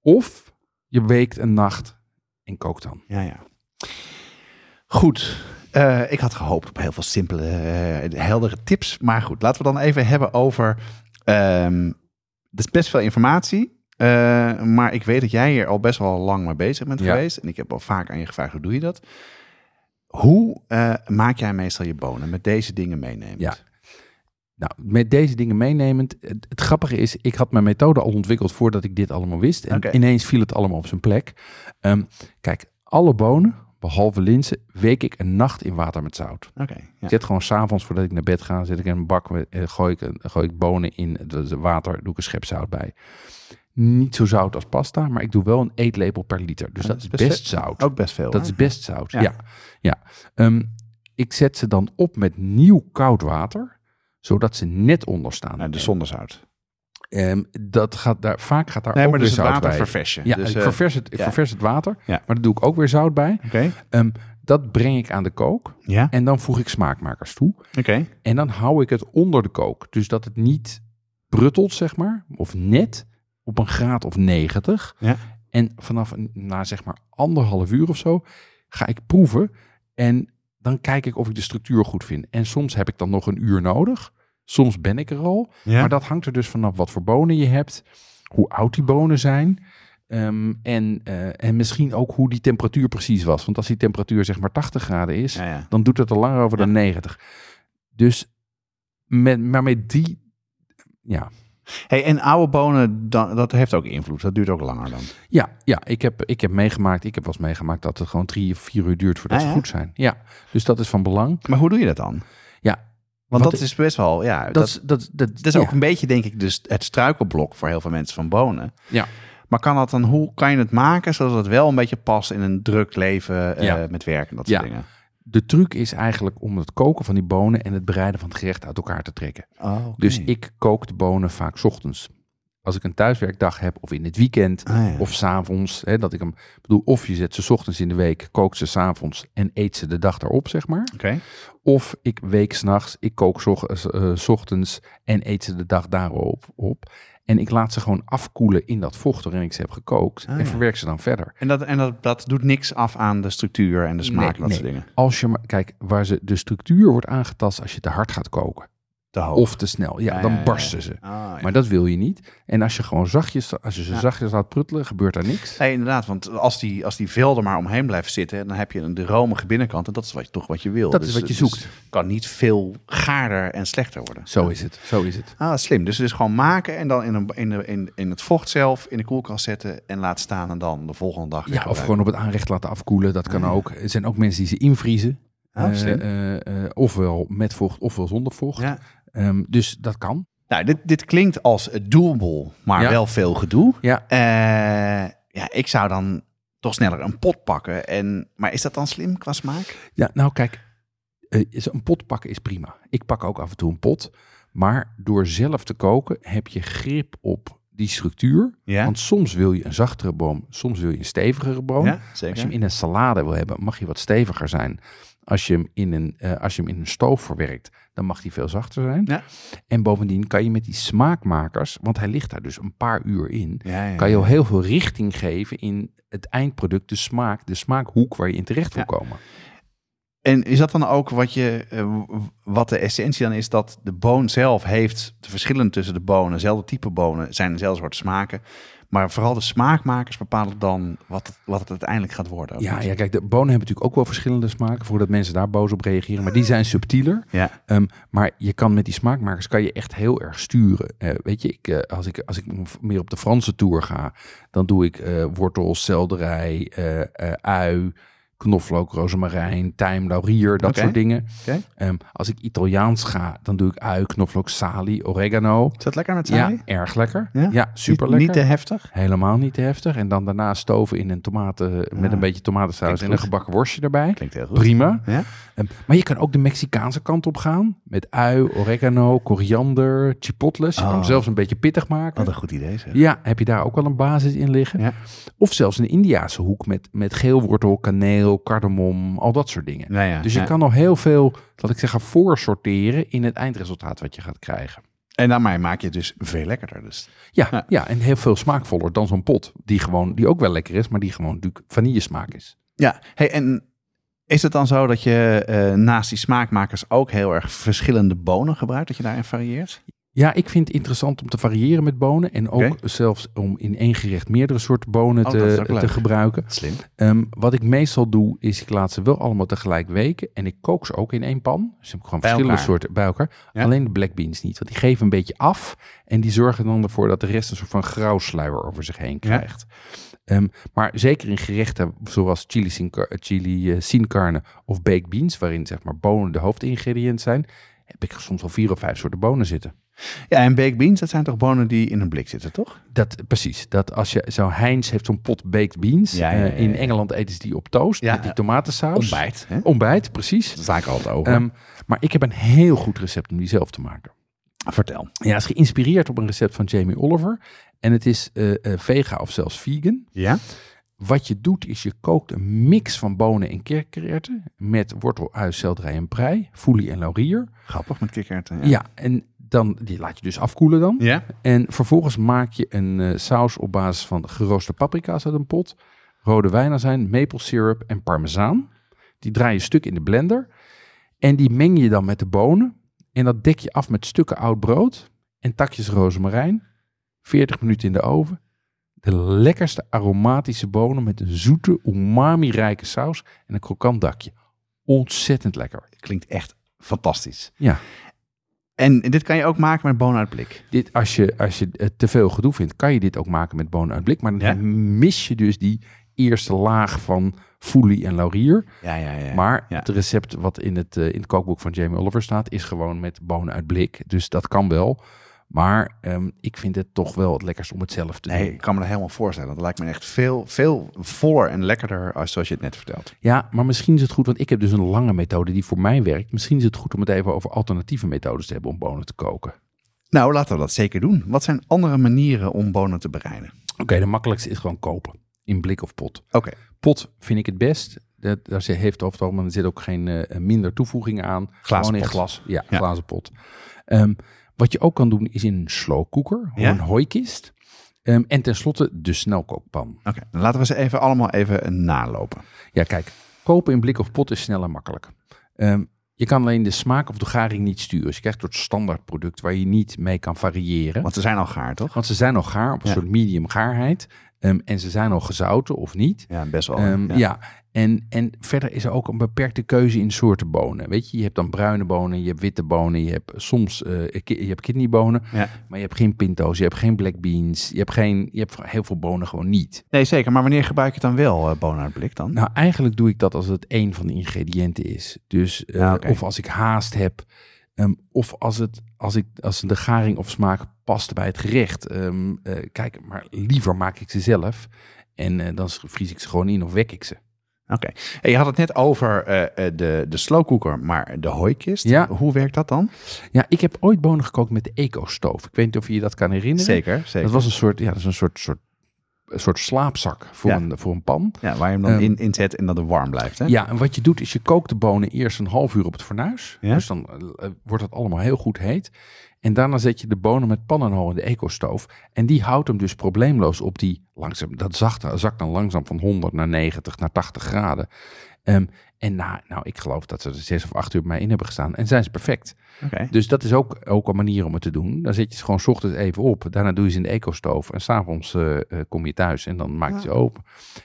Of je weekt een nacht en kookt dan. Ja, ja. Goed. Eh, ik had gehoopt op heel veel simpele, eh, heldere tips. Maar goed, laten we dan even hebben over... ehm er is best veel informatie. eh, maar ik weet dat jij hier al best wel lang mee bezig bent Ja. geweest. En ik heb al vaak aan je gevraagd, hoe doe je dat? Hoe maak jij meestal je bonen met deze dingen meenemen? Ja. Nou, met deze dingen meenemend. Het, het grappige is, ik had mijn methode al ontwikkeld voordat ik dit allemaal wist. En ineens viel het allemaal op zijn plek. Ehm, kijk, alle bonen, behalve linzen, week ik een nacht in water met zout. Oké, ja. Ik zet gewoon s'avonds voordat ik naar bed ga, zet ik in een bak, eh, gooi, ik, een- gooi ik bonen in het water, doe ik een schep zout bij. Niet zo zout als pasta, maar ik doe wel een eetlepel per liter. Dus Ja, dat is best zout. Ook best veel. Dat hè? is best zout, Ja. ja. ja. Ehm, ik zet ze dan op met nieuw koud water, zodat ze net onder staan. Dus zonder zout. Ehm, dat gaat daar, vaak gaat daar Nee, ook maar weer dus het water bij. verversen. Ja, dus, ik, eh, ververs het, ik ja. ververs het water, Ja. maar daar doe ik ook weer zout bij. Oké, Ehm, dat breng ik aan de kook ja, en dan voeg ik smaakmakers toe. oké. En dan hou ik het onder de kook. Dus dat het niet bruttelt, zeg maar, of net op een graad of 90. Ja. En vanaf na zeg maar anderhalf uur of zo ga ik proeven. En dan kijk ik of ik de structuur goed vind. En soms heb ik dan nog een uur nodig. Soms ben ik er al. Ja. Maar dat hangt er dus vanaf wat voor bonen je hebt. Hoe oud die bonen zijn. ehm, en, eh, en misschien ook hoe die temperatuur precies was. Want als die temperatuur zeg maar 80 graden is, ja, ja. dan doet het er langer over dan 90. Dus met, maar met die, ja, Hey, en oude bonen, dan, dat heeft ook invloed. Dat duurt ook langer dan. ja, ja ik, heb, ik heb meegemaakt, ik heb wel eens meegemaakt dat het gewoon drie of vier uur duurt voordat Ah, ze ja? goed zijn. Ja, dus dat is van belang. Maar hoe doe je dat dan? Ja, Want dat is best wel, ja, dat, dat, is, dat, dat, dat is ja. ook een beetje, denk ik, dus het struikelblok voor heel veel mensen van bonen. Ja. Maar kan dat dan, hoe kan je het maken zodat het wel een beetje past in een druk leven eh, Ja. met werk en dat Ja. soort dingen? De truc is eigenlijk om het koken van die bonen en het bereiden van het gerecht uit elkaar te trekken. Oh, oké. Dus ik kook de bonen vaak 's ochtends. Als ik een thuiswerkdag heb of in het weekend Ah, ja. of s'avonds. Dat ik hem bedoel, of je zet ze 's ochtends in de week, kookt ze s'avonds en eet ze de dag erop, zeg maar. Oké. Of ik week s'nachts, ik kook 's eh, 's ochtends en eet ze de dag daarop op. En ik laat ze gewoon afkoelen in dat vocht waarin ik ze heb gekookt. Ah, en verwerk ze dan verder. En, dat, en dat, dat doet niks af aan de structuur en de smaak Nee, en dat nee. soort dingen. Als je maar, kijk, waar ze, de structuur wordt aangetast als je te hard gaat koken. Te hoog. Of te snel. Ja, dan barsten ze. Ah, ja. Maar dat wil je niet. En als je gewoon zachtjes, als je ze Ja. zachtjes laat pruttelen, gebeurt er niks. Nee, inderdaad, want als die, als die vel er maar omheen blijft zitten, dan heb je een de romige binnenkant en dat is wat, toch wat je wil. Dat Dus is wat je zoekt. kan niet veel gaarder en slechter worden. Zo is het. Zo is het. Ah, slim. Dus is gewoon maken en dan in, een, in, de, in, in het vocht zelf in de koelkast zetten en laten staan en dan de volgende dag Ja, of gebruiken. gewoon op het aanrecht laten afkoelen. Dat kan Ah, ook. Er zijn ook mensen die ze invriezen. Oh, Eh, eh, eh, ofwel met vocht, ofwel zonder vocht. Ja. Ehm, dus dat kan. Nou, dit, dit klinkt als doable, maar Ja. wel veel gedoe. Ja. Eh, ja, ik zou dan toch sneller een pot pakken. En, maar is dat dan slim qua smaak? Ja, nou kijk, eh, een pot pakken is prima. Ik pak ook af en toe een pot. Maar door zelf te koken heb je grip op die structuur. Ja, Want soms wil je een zachtere boom, soms wil je een stevigere boom. ja Als je hem in een salade wil hebben, mag je wat steviger zijn. Als je hem in een, eh, als je hem in een stoof verwerkt, dan mag die veel zachter zijn. Ja. En bovendien kan je met die smaakmakers, want hij ligt daar dus een paar uur in, Ja, ja, kan je al heel veel richting geven in het eindproduct, de smaak, de smaakhoek waar je in terecht wil komen. En is dat dan ook wat, je, eh, wat de essentie dan is? Dat de boon zelf heeft de verschillen tussen de bonen, dezelfde type bonen, zijn dezelfde soort smaken. Maar vooral de smaakmakers bepalen dan wat het, wat het uiteindelijk gaat worden. Ja, ja, kijk, de bonen hebben natuurlijk ook wel verschillende smaken, voordat mensen daar boos op reageren. Maar die zijn subtieler. ja. Ehm, maar je kan met die smaakmakers kan je echt heel erg sturen. Eh, weet je, ik, eh, als, ik, als ik meer op de Franse tour ga, dan doe ik eh, wortels, selderij, ui, knoflook, rozemarijn, tijm, laurier, dat soort dingen. Ehm, als ik Italiaans ga, dan doe ik ui, knoflook, salie, oregano. Is dat lekker met Ja, salie? erg lekker. Ja? Ja, super Niet, lekker. niet te heftig? Helemaal niet te heftig. En dan daarna stoven in een tomaten met Ah, een beetje tomatensaus en een gebakken worstje erbij. Klinkt heel goed. Prima. Ja? Ehm, maar je kan ook de Mexicaanse kant op gaan. Met ui, oregano, koriander, chipotles. Je kan hem Oh. zelfs een beetje pittig maken. Wat een goed idee zeg. Ja, heb je daar ook wel een basis in liggen. Ja. Of zelfs een Indiase hoek met, met geelwortel, kaneel, cardamom, al dat soort dingen. Nou ja, Dus je ja. kan nog heel veel, laat ik zeggen, voorsorteren in het eindresultaat wat je gaat krijgen. En daarmee maak je het dus veel lekkerder. Dus. Ja, Ja. ja. en heel veel smaakvoller dan zo'n pot. Die gewoon, die ook wel lekker is, maar die gewoon natuurlijk vanillesmaak is. Ja, hey, en is het dan zo dat je eh, naast die smaakmakers ook heel erg verschillende bonen gebruikt? Dat je daarin varieert? Ja, ik vind het interessant om te variëren met bonen. En ook zelfs om in één gerecht meerdere soorten bonen Oh, te, te gebruiken. Slim. Ehm, wat ik meestal doe, is ik laat ze wel allemaal tegelijk weken. En ik kook ze ook in één pan. Dus ik heb gewoon Bij verschillende elkaar? soorten bij elkaar. Ja. Alleen de black beans niet. Want die geven een beetje af. En die zorgen dan ervoor dat de rest een soort van grauwsluier over zich heen krijgt. Ehm, maar zeker in gerechten zoals chili, sin, car- chili eh, sin carne of baked beans, waarin zeg maar bonen de hoofdingrediënt zijn, heb ik soms al vier of vijf soorten bonen zitten. Ja, en baked beans, dat zijn toch bonen die in een blik zitten, toch? Dat, precies. Dat als je zo Heinz heeft zo'n pot baked beans. Ja, ja, ja, Eh, in. Engeland eten ze die op toast Ja, met die tomatensaus. Ontbijt. Hè? Ontbijt, precies. Daar sta ik altijd over. Ehm, maar ik heb een heel goed recept om die zelf te maken. Vertel. Ja, is geïnspireerd op een recept van Jamie Oliver. En het is eh, vega of zelfs vegan. Ja? Wat je doet is je kookt een mix van bonen en kikkererwten met wortel, ui, selderij en prei, foelie en laurier. Grappig met kikkererwten. Ja. en dan die laat je dus afkoelen dan. Ja? En vervolgens maak je een eh, saus op basis van gerooste paprika's uit een pot, rode wijnazijn, maple syrup en parmezaan. Die draai je stuk in de blender en die meng je dan met de bonen. En dat dek je af met stukken oud brood en takjes rozemarijn. 40 minuten in de oven. De lekkerste aromatische bonen met een zoete, umami-rijke saus en een krokant dakje. Ontzettend lekker. Klinkt echt fantastisch. Ja. En dit kan je ook maken met bonen uit blik. Dit, als je, als je het te veel gedoe vindt, kan je dit ook maken met bonen uit blik. Maar dan Ja. mis je dus die eerste laag van foelie en laurier. Ja, ja, ja. maar ja. het recept wat in het, eh, in het kookboek van Jamie Oliver staat, is gewoon met bonen uit blik. Dus dat kan wel. Maar ehm, ik vind het toch wel het lekkerst om het zelf te Nee, doen. ik kan me dat helemaal voorstellen. Dat lijkt me echt veel, veel voller en lekkerder als zoals je het net vertelt. Ja, maar misschien is het goed, want ik heb dus een lange methode die voor mij werkt. Misschien is het goed om het even over alternatieve methodes te hebben om bonen te koken. Nou, laten we dat zeker doen. Wat zijn andere manieren om bonen te bereiden? Oké, de makkelijkste is gewoon kopen. In blik of pot. Oké. Pot vind ik het best. Dat, daar zit- heeft over het algemeen er zit ook geen eh, minder toevoegingen aan. Glazen Gewoon in pot. glas. Ja, Ja. glazen pot. Ehm, wat je ook kan doen is in een slow cooker of Ja. een hooikist. Ehm, en tenslotte de snelkookpan. Oké, dan laten we ze even allemaal even nalopen. Ja, kijk, kopen in blik of pot is snel en makkelijk. Ehm, je kan alleen de smaak of de garing niet sturen. Dus je krijgt een soort standaard product waar je niet mee kan variëren. Want ze zijn al gaar, toch? Want ze zijn al gaar op een Ja. soort medium gaarheid. Ehm, en ze zijn al gezouten of niet. Ja, best wel. Ehm, ja. ja. En, en verder is er ook een beperkte keuze in soorten bonen. Weet je, je hebt dan bruine bonen, je hebt witte bonen, je hebt soms ki- je hebt kidneybonen, Ja. maar je hebt geen pinto's, je hebt geen black beans, je hebt, geen, je hebt heel veel bonen gewoon niet. Nee, zeker. Maar wanneer gebruik je dan wel eh, bonen uit blik dan? Nou, eigenlijk doe ik dat als het één van de ingrediënten is. Dus eh, Ja, oké. of als ik haast heb, ehm, of als, het, als, ik, als de garing of smaak past bij het gerecht. Ehm, eh, kijk, maar liever maak ik ze zelf. En eh, dan vries ik ze gewoon in of wek ik ze. Oké. Je had het net over eh, de, de slow cooker, maar de hooikist. Ja. Hoe werkt dat dan? Ja, ik heb ooit bonen gekookt met de eco-stoof. Ik weet niet of je je dat kan herinneren. Zeker, zeker. Dat was een soort, ja, dat is een soort, soort, een soort slaapzak voor, Ja. een, voor een pan. Ja, waar je hem dan Ehm, in inzet en dat het warm blijft. Hè? Ja, en wat je doet is je kookt de bonen eerst een half uur op het fornuis. Ja. Dus dan eh, wordt het allemaal heel goed heet. En daarna zet je de bonen met pan en al in de eco-stoof. En die houdt hem dus probleemloos op die langzaam. Dat zakt, zakt dan langzaam van 100 naar 90 naar 80 graden. Ehm, En nou, nou, ik geloof dat ze er zes of acht uur mee in hebben gestaan. En zijn ze perfect. Dus dat is ook, ook een manier om het te doen. Dan zet je ze gewoon 's ochtends even op. Daarna doe je ze in de ecostoof. En s'avonds eh eh, kom je thuis en dan maak je ze open.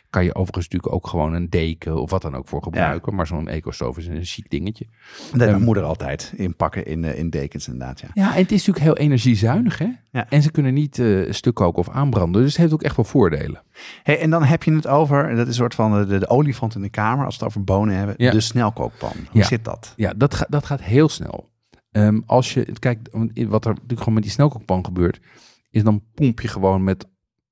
Kan je overigens natuurlijk ook gewoon een deken of wat dan ook voor gebruiken. Maar zo'n ecostoof is een chic dingetje. Dat mijn moeder altijd inpakken in, eh, in dekens inderdaad, ja. Ja, en het is natuurlijk heel energiezuinig, hè? Ja. En ze kunnen niet eh stuk koken of aanbranden. Dus het heeft ook echt wel voordelen. Hey, en dan heb je het over, dat is een soort van de, de olifant in de kamer, als we het over bonen hebben, Ja. de snelkookpan. Hoe zit dat? Ja, dat, ga- dat gaat heel snel. Ehm, als je, kijk, want wat er natuurlijk gewoon met die snelkookpan gebeurt, is dan pomp je gewoon met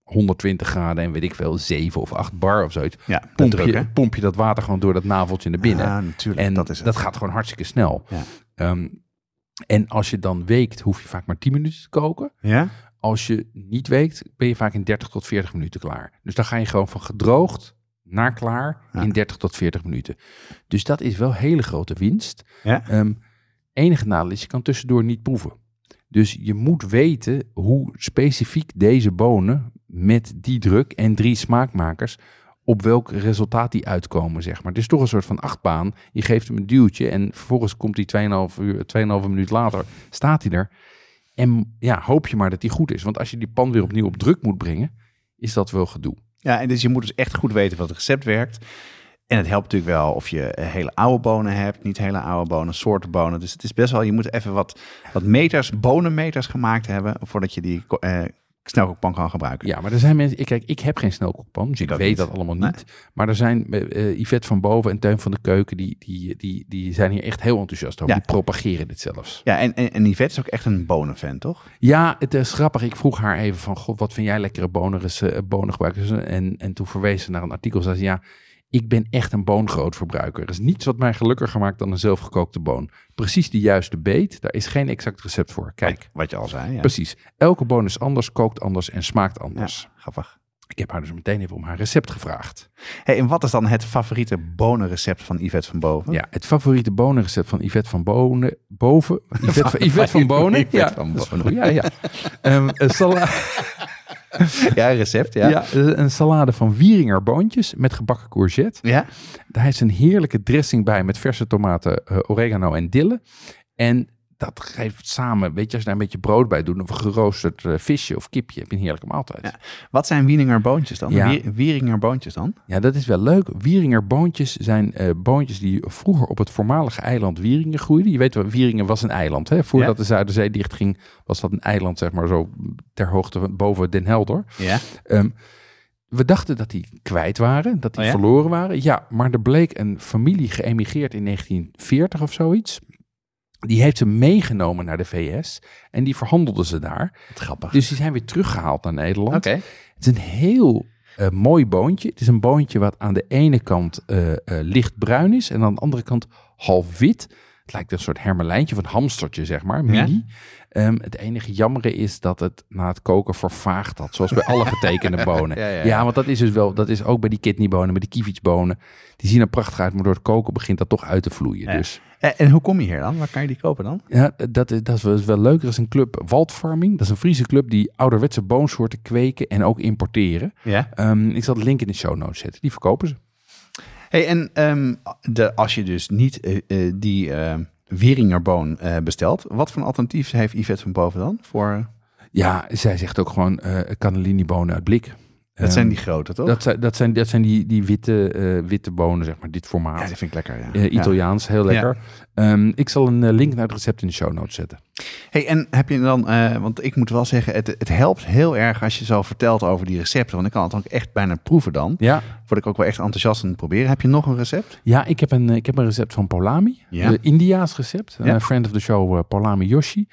120 graden en weet ik veel, 7 of 8 bar of zoiets. Ja, Pomp druk, je, pomp je dat water gewoon door dat naveltje naar binnen. Ja, natuurlijk. en dat is het. dat gaat gewoon hartstikke snel. Ja. Ehm, en als je dan weekt, hoef je vaak maar 10 minuten te koken. Ja? Als je niet weekt, ben je vaak in 30 tot 40 minuten klaar. Dus dan ga je gewoon van gedroogd naar klaar Ja. in 30 tot 40 minuten. Dus dat is wel hele grote winst. Ja? Ehm enige nadeel is, je kan tussendoor niet proeven. Dus je moet weten hoe specifiek deze bonen met die druk en drie smaakmakers op welk resultaat die uitkomen, zeg maar. Het is toch een soort van achtbaan. Je geeft hem een duwtje en vervolgens komt hij 2,5 uur, 2,5 minuut later, staat hij er. En ja, hoop je maar dat hij goed is. Want als je die pan weer opnieuw op druk moet brengen, is dat wel gedoe. Ja, en dus je moet dus echt goed weten wat het recept werkt. En het helpt natuurlijk wel of je eh, hele oude bonen hebt, niet hele oude bonen, soorten bonen. Dus het is best wel, je moet even wat, wat meters, bonenmeters gemaakt hebben voordat je die eh, snelkookpan kan gebruiken. Ja, maar er zijn mensen... ik- Kijk, ik heb geen snelkookpan, dus ik, weet niet. dat allemaal niet. Nee. Maar er zijn eh, Yvette van Boven en Teun van de Keuken... die, die, die, die zijn hier echt heel enthousiast over. Ja. Die propageren dit zelfs. Ja, en, en, en Yvette is ook echt een bonenfan, toch? Ja, het is grappig. Ik vroeg haar even van... God, wat vind jij lekkere bonen, eh, bonengebruikers? En, en toen verwees ze naar een artikel. Zei ze, ja, ik ben echt een boongrootverbruiker. Er is niets wat mij gelukkiger maakt dan een zelfgekookte boon. Precies de juiste beet. Daar is geen exact recept voor. Kijk, Wat je al zei, ja. precies. Elke boon is anders, kookt anders en smaakt Ja, anders. grappig. Ik heb haar dus meteen even om haar recept gevraagd. Hey, en wat is dan het favoriete bonenrecept van Yvette van Boven? Ja, het favoriete bonenrecept van Yvette van Bonen. Boven. Yvette van, Yvette van *laughs* Bonen. Ja, van Bonen. Ja, ja. Een, sala *laughs* *laughs* Ja, recept, ja. ja. een salade van Wieringer boontjes met gebakken courgette. Ja? Daar is een heerlijke dressing bij met verse tomaten, eh, oregano en dille. En dat geeft samen, weet je, als je daar een beetje brood bij doet, of een geroosterd eh, visje of kipje, heb je een heerlijke maaltijd. Ja. Wat zijn Wieninger boontjes dan? Ja. Wier- Wieringer boontjes dan? Ja, dat is wel leuk. Wieringer boontjes zijn eh, boontjes die vroeger op het voormalige eiland Wieringen groeiden. Je weet wel, Wieringen was een eiland. Hè? Voordat Ja. de Zuiderzee dichtging, was dat een eiland, zeg maar, zo ter hoogte van boven Den Helder. Ja. Ehm, we dachten dat die kwijt waren, dat die Oh ja? verloren waren. Ja, maar er bleek een familie geëmigreerd in 1940 of zoiets. Die heeft ze meegenomen naar de VS en die verhandelden ze daar. Wat grappig. Dus die zijn weer teruggehaald naar Nederland. Oké. Het is een heel eh, mooi boontje. Het is een boontje wat aan de ene kant eh, eh, lichtbruin is en aan de andere kant half wit. Het lijkt een soort hermelijntje een hamstertje, zeg maar, mini. Ehm, het enige jammere is dat het na het koken vervaagd had, zoals bij alle *laughs* getekende bonen. Ja, ja, ja, ja. want dat is dus wel, dat is ook bij die kidneybonen, bij die kievitsbonen. Die zien er prachtig uit, maar door het koken begint dat toch uit te vloeien. Dus En, en hoe kom je hier dan? Waar kan je die kopen dan? ja, dat, is- dat is wel- is wel leuk. Er is een club Waldfarming. Dat is een Friese club die ouderwetse boonsoorten kweken en ook importeren. Ja. Ehm, ik zal de link in de show notes zetten. Die verkopen ze. Hey, en ehm, de, als je dus niet eh, eh, die eh Wieringerboon eh, bestelt, wat voor een alternatief heeft Yvette van Boven dan? Voor, eh, Ja, zij zegt ook gewoon uh, cannellini bonen uit blik. dat zijn die grote, toch? Dat zijn, dat zijn, dat zijn die, die witte, uh, witte bonen, zeg maar, dit formaat. ja, die vind ik lekker, ja. Italiaans, heel lekker. Ja. Um, ik zal een link naar het recept in de show notes zetten. Hey, en heb je dan, uh, want ik moet wel zeggen, het, het helpt heel erg als je zo vertelt over die recepten. Want ik kan het ook echt bijna proeven dan. Ja. Word ik ook wel echt enthousiast aan het proberen. Heb je nog een recept? Ja, ik heb een, ik heb een recept van Polami. Ja. Een Indiaas recept. Ja. Een friend of the show, uh, Polami Yoshi.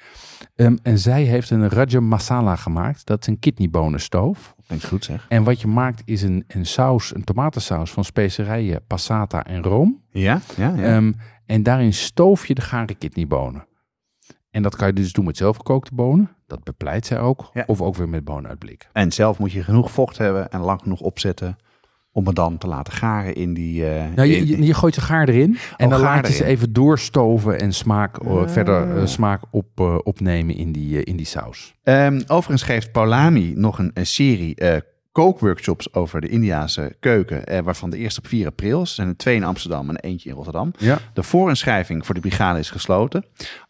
Um, en zij heeft een rajam masala gemaakt. Dat is een kidneybonenstoof. Klinkt goed zeg. En wat je maakt is een, een saus, een tomatensaus van specerijen, passata en room. Ja, ja, ja. Um, en daarin stoof je de gare kidneybonen. En dat kan je dus doen met zelfgekookte bonen. Dat bepleit zij ook. Ja. Of ook weer met bonen uit blik. En zelf moet je genoeg vocht hebben en lang genoeg opzetten om het dan te laten garen in die... Uh, nou, je, je, je, gooit ze gaar erin en oh, dan laat je ze even doorstoven en smaak, uh, Ah. verder uh, smaak op, opnemen in die, in die saus. Um, overigens geeft Paulami nog een, een serie kookworkshops over de Indiase keuken, eh, waarvan de eerste op 4 april. Er zijn er twee in Amsterdam en eentje in Rotterdam. Ja. De voorinschrijving voor de brigade is gesloten.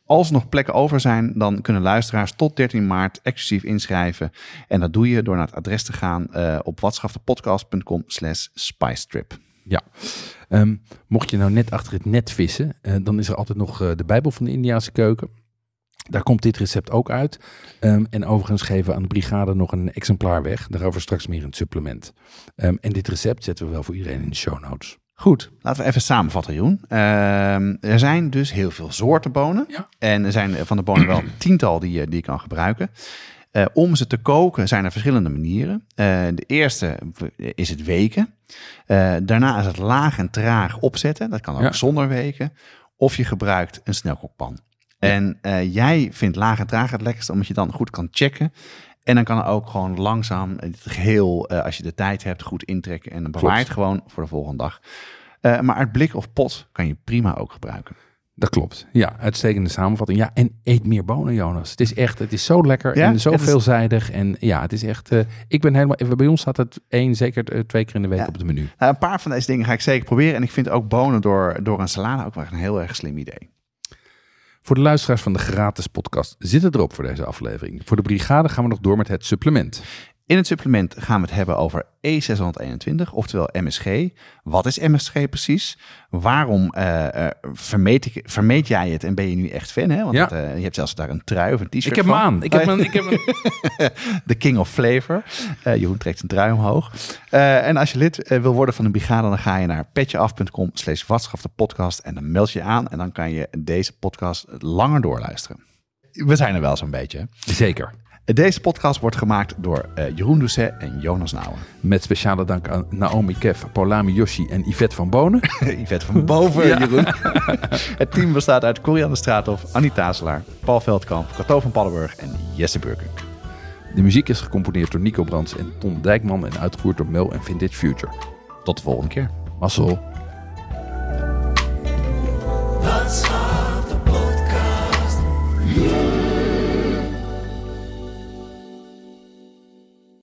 Als er nog plekken over zijn, dan kunnen luisteraars tot 13 maart exclusief inschrijven. En dat doe je door naar het adres te gaan eh, op watschaftepodcast.com slash spicetrip. Ja. Ehm, mocht je nou net achter het net vissen, eh, dan is er altijd nog eh, de Bijbel van de Indiaanse keuken. Daar komt dit recept ook uit. Ehm, en overigens geven we aan de brigade nog een exemplaar weg. Daarover straks meer het supplement. Ehm, en dit recept zetten we wel voor iedereen in de show notes. Goed, laten we even samenvatten, Jeroen. Ehm, er zijn dus heel veel soorten bonen. Ja. En er zijn van de bonen wel *clears throat* een tiental die je, die je kan gebruiken. Eh, om ze te koken zijn er verschillende manieren. Eh, de eerste is het weken. Eh, daarna is het laag en traag opzetten. Dat kan ook Ja. zonder weken. Of je gebruikt een snelkookpan. En eh, jij vindt laag en traag het lekkerste, omdat je dan goed kan checken. En dan kan er ook gewoon langzaam het geheel, eh, als je de tijd hebt, goed intrekken. En dan bewaar je het gewoon voor de volgende dag. Eh, maar uit blik of pot kan je prima ook gebruiken. Dat klopt. Ja, uitstekende samenvatting. Ja, en eet meer bonen, Jonas. Het is echt, het is zo lekker Ja, en zo veelzijdig. En ja, het is echt, eh, ik ben helemaal, bij ons staat het één, zeker twee keer in de week Ja. op het menu. Nou, een paar van deze dingen ga ik zeker proberen. En ik vind ook bonen door, door een salade ook wel een heel erg slim idee. Voor de luisteraars van de gratis podcast zit het erop voor deze aflevering. Voor de brigade gaan we nog door met het supplement. In het supplement gaan we het hebben over E621, oftewel MSG. Wat is MSG precies? Waarom eh, eh, vermeet, ik, vermeet jij het en ben je nu echt fan? Hè? Want Ja. het, eh, je hebt zelfs daar een trui of een t-shirt Ik heb van. hem aan. Ik heb hem, ik heb. De *laughs* King of Flavor. Eh Jeroen trekt zijn trui omhoog. En als je lid wil worden van de brigade, dan ga je naar petjeaf.com slash podcast en dan meld je je aan en dan kan je deze podcast langer doorluisteren. We zijn er wel zo'n beetje. Zeker. Deze podcast wordt gemaakt door eh, Jeroen Doucet en Jonas Nouwen. Met speciale dank aan Naomi Kev, Polami Yoshi en Yvette van Bonen. *laughs* Yvette van Boven. *laughs* Jeroen. *laughs* Het team bestaat uit Corianne Straathof, Annie Tazelaar, Paul Veldkamp, Kato van Paddenburg en Jesse Burkink. De muziek is gecomponeerd door Nico Brands en Ton Dijkman en uitgevoerd door Mel en Vintage Future. Tot de volgende keer. Mazzel.